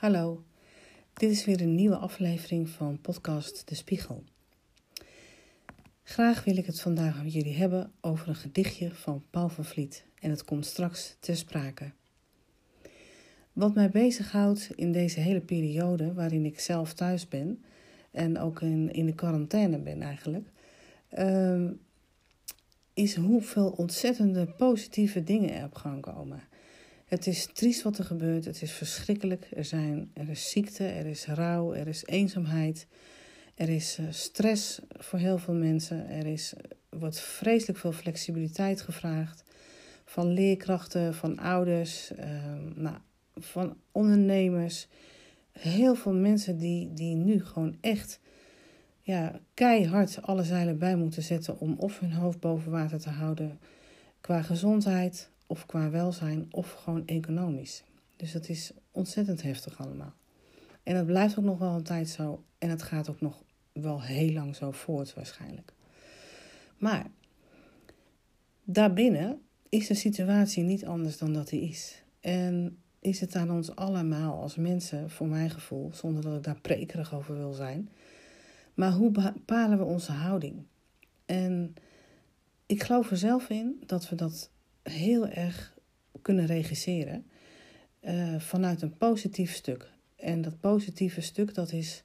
Hallo, dit is weer een nieuwe aflevering van podcast De Spiegel. Graag wil ik het vandaag met jullie hebben over een gedichtje van Paul van Vliet en het komt straks ter sprake. Wat mij bezighoudt in deze hele periode waarin ik zelf thuis ben en ook in, in de quarantaine ben eigenlijk, uh, is hoeveel ontzettende positieve dingen er op gang komen. Het is triest wat er gebeurt. Het is verschrikkelijk. Er, zijn, er is ziekte, er is rouw, er is eenzaamheid. Er is eh, stress voor heel veel mensen. Er is, wordt vreselijk veel flexibiliteit gevraagd. Van leerkrachten, van ouders, ehm, nou, van ondernemers. Heel veel mensen die, die nu gewoon echt ja, keihard alle zeilen bij moeten zetten om of hun hoofd boven water te houden qua gezondheid, of qua welzijn, of gewoon economisch. Dus dat is ontzettend heftig allemaal. En dat blijft ook nog wel een tijd zo. En het gaat ook nog wel heel lang zo voort waarschijnlijk. Maar daarbinnen is de situatie niet anders dan dat die is. En is het aan ons allemaal als mensen, voor mijn gevoel, zonder dat ik daar prekerig over wil zijn. Maar hoe bepalen we onze houding? En ik geloof er zelf in dat we dat heel erg kunnen regisseren uh, vanuit een positief stuk. En dat positieve stuk, dat is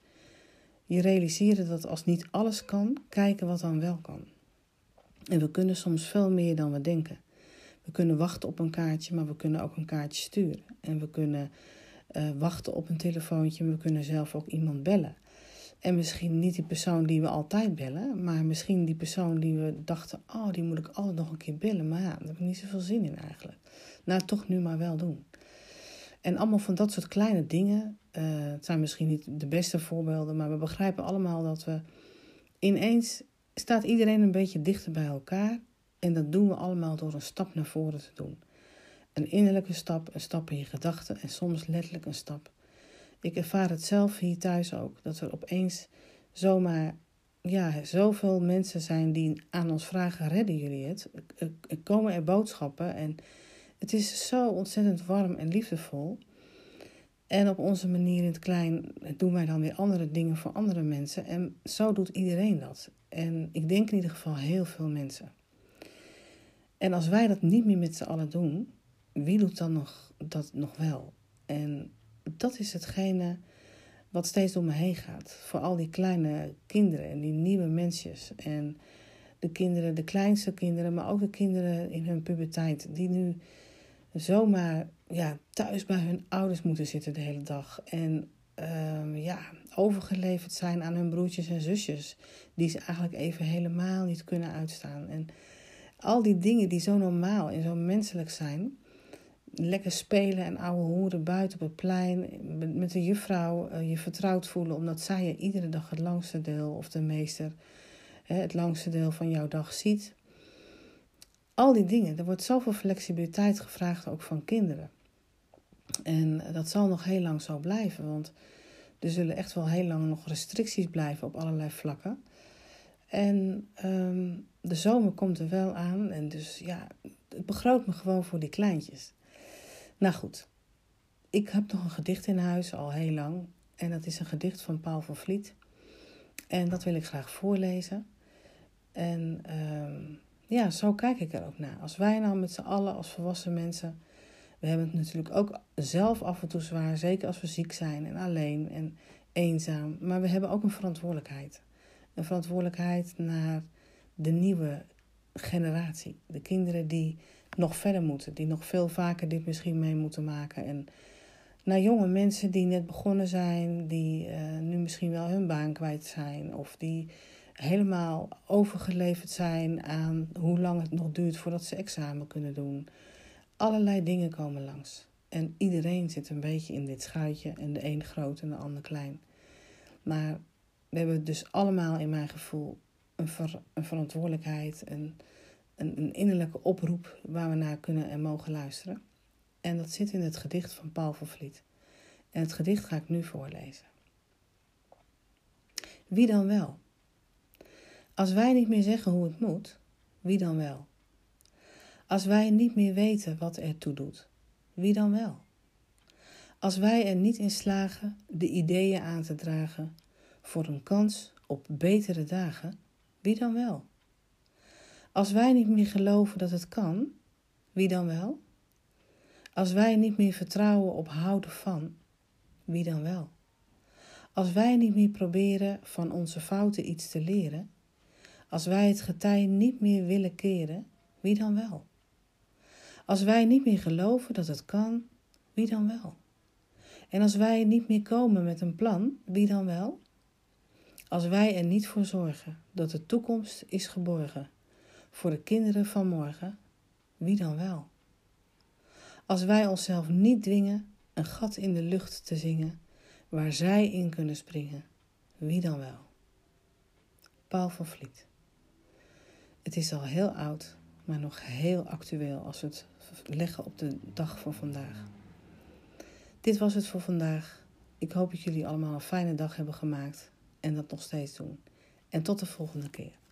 je realiseren dat als niet alles kan, kijken wat dan wel kan. En we kunnen soms veel meer dan we denken. We kunnen wachten op een kaartje, maar we kunnen ook een kaartje sturen. En we kunnen uh, wachten op een telefoontje, maar we kunnen zelf ook iemand bellen. En misschien niet die persoon die we altijd bellen, maar misschien die persoon die we dachten: oh, die moet ik altijd nog een keer bellen. Maar ja, daar heb ik niet zoveel zin in eigenlijk. Nou, toch nu maar wel doen. En allemaal van dat soort kleine dingen. Uh, het zijn misschien niet de beste voorbeelden, maar we begrijpen allemaal dat we ineens staat iedereen een beetje dichter bij elkaar. En dat doen we allemaal door een stap naar voren te doen. Een innerlijke stap, een stap in je gedachten en soms letterlijk een stap ik ervaar het zelf hier thuis ook. Dat er opeens zomaar ja, zoveel mensen zijn die aan ons vragen: redden jullie het? Komen er boodschappen en het is zo ontzettend warm en liefdevol. En op onze manier in het klein doen wij dan weer andere dingen voor andere mensen. En zo doet iedereen dat. En ik denk in ieder geval heel veel mensen. En als wij dat niet meer met z'n allen doen, wie doet dan nog dat nog wel? En dat is hetgene wat steeds door me heen gaat. Voor al die kleine kinderen en die nieuwe mensjes. En de kinderen, de kleinste kinderen, maar ook de kinderen in hun puberteit. Die nu zomaar ja, thuis bij hun ouders moeten zitten de hele dag. En uh, ja, overgeleverd zijn aan hun broertjes en zusjes. Die ze eigenlijk even helemaal niet kunnen uitstaan. En al die dingen die zo normaal en zo menselijk zijn lekker spelen en ouwe hoeren buiten op het plein. Met de juffrouw uh, je vertrouwd voelen, omdat zij je iedere dag het langste deel, of de meester, het langste deel van jouw dag ziet. Al die dingen, er wordt zoveel flexibiliteit gevraagd, ook van kinderen. En dat zal nog heel lang zo blijven, want er zullen echt wel heel lang nog restricties blijven op allerlei vlakken. En um, de zomer komt er wel aan, en dus ja, het begroot me gewoon voor die kleintjes. Nou goed, ik heb nog een gedicht in huis al heel lang. En dat is een gedicht van Paul van Vliet. En dat wil ik graag voorlezen. En uh, ja, zo kijk ik er ook naar. Als wij nou met z'n allen, als volwassen mensen. We hebben het natuurlijk ook zelf af en toe zwaar. Zeker als we ziek zijn en alleen en eenzaam. Maar we hebben ook een verantwoordelijkheid. Een verantwoordelijkheid naar de nieuwe generatie. De kinderen die nog verder moeten, die nog veel vaker dit misschien mee moeten maken. En naar jonge mensen die net begonnen zijn, die uh, nu misschien wel hun baan kwijt zijn, of die helemaal overgeleverd zijn aan hoe lang het nog duurt voordat ze examen kunnen doen. Allerlei dingen komen langs. En iedereen zit een beetje in dit schuitje en de een groot en de ander klein. Maar we hebben dus allemaal in mijn gevoel een, ver, een verantwoordelijkheid, een, een, innerlijke oproep waar we naar kunnen en mogen luisteren. En dat zit in het gedicht van Paul van Vliet. En het gedicht ga ik nu voorlezen. Wie dan wel? Als wij niet meer zeggen hoe het moet, wie dan wel? Als wij niet meer weten wat er toe doet, wie dan wel? Als wij er niet in slagen de ideeën aan te dragen voor een kans op betere dagen, wie dan wel? Als wij niet meer geloven dat het kan, wie dan wel? Als wij niet meer vertrouwen op houden van, wie dan wel? Als wij niet meer proberen van onze fouten iets te leren, als wij het getij niet meer willen keren, wie dan wel? Als wij niet meer geloven dat het kan, wie dan wel? En als wij niet meer komen met een plan, wie dan wel? Als wij er niet voor zorgen dat de toekomst is geborgen voor de kinderen van morgen, wie dan wel? Als wij onszelf niet dwingen een gat in de lucht te zingen waar zij in kunnen springen, wie dan wel? Paul van Vliet. Het is al heel oud, maar nog heel actueel als we het leggen op de dag van vandaag. Dit was het voor vandaag. Ik hoop dat jullie allemaal een fijne dag hebben gemaakt en dat nog steeds doen. En tot de volgende keer.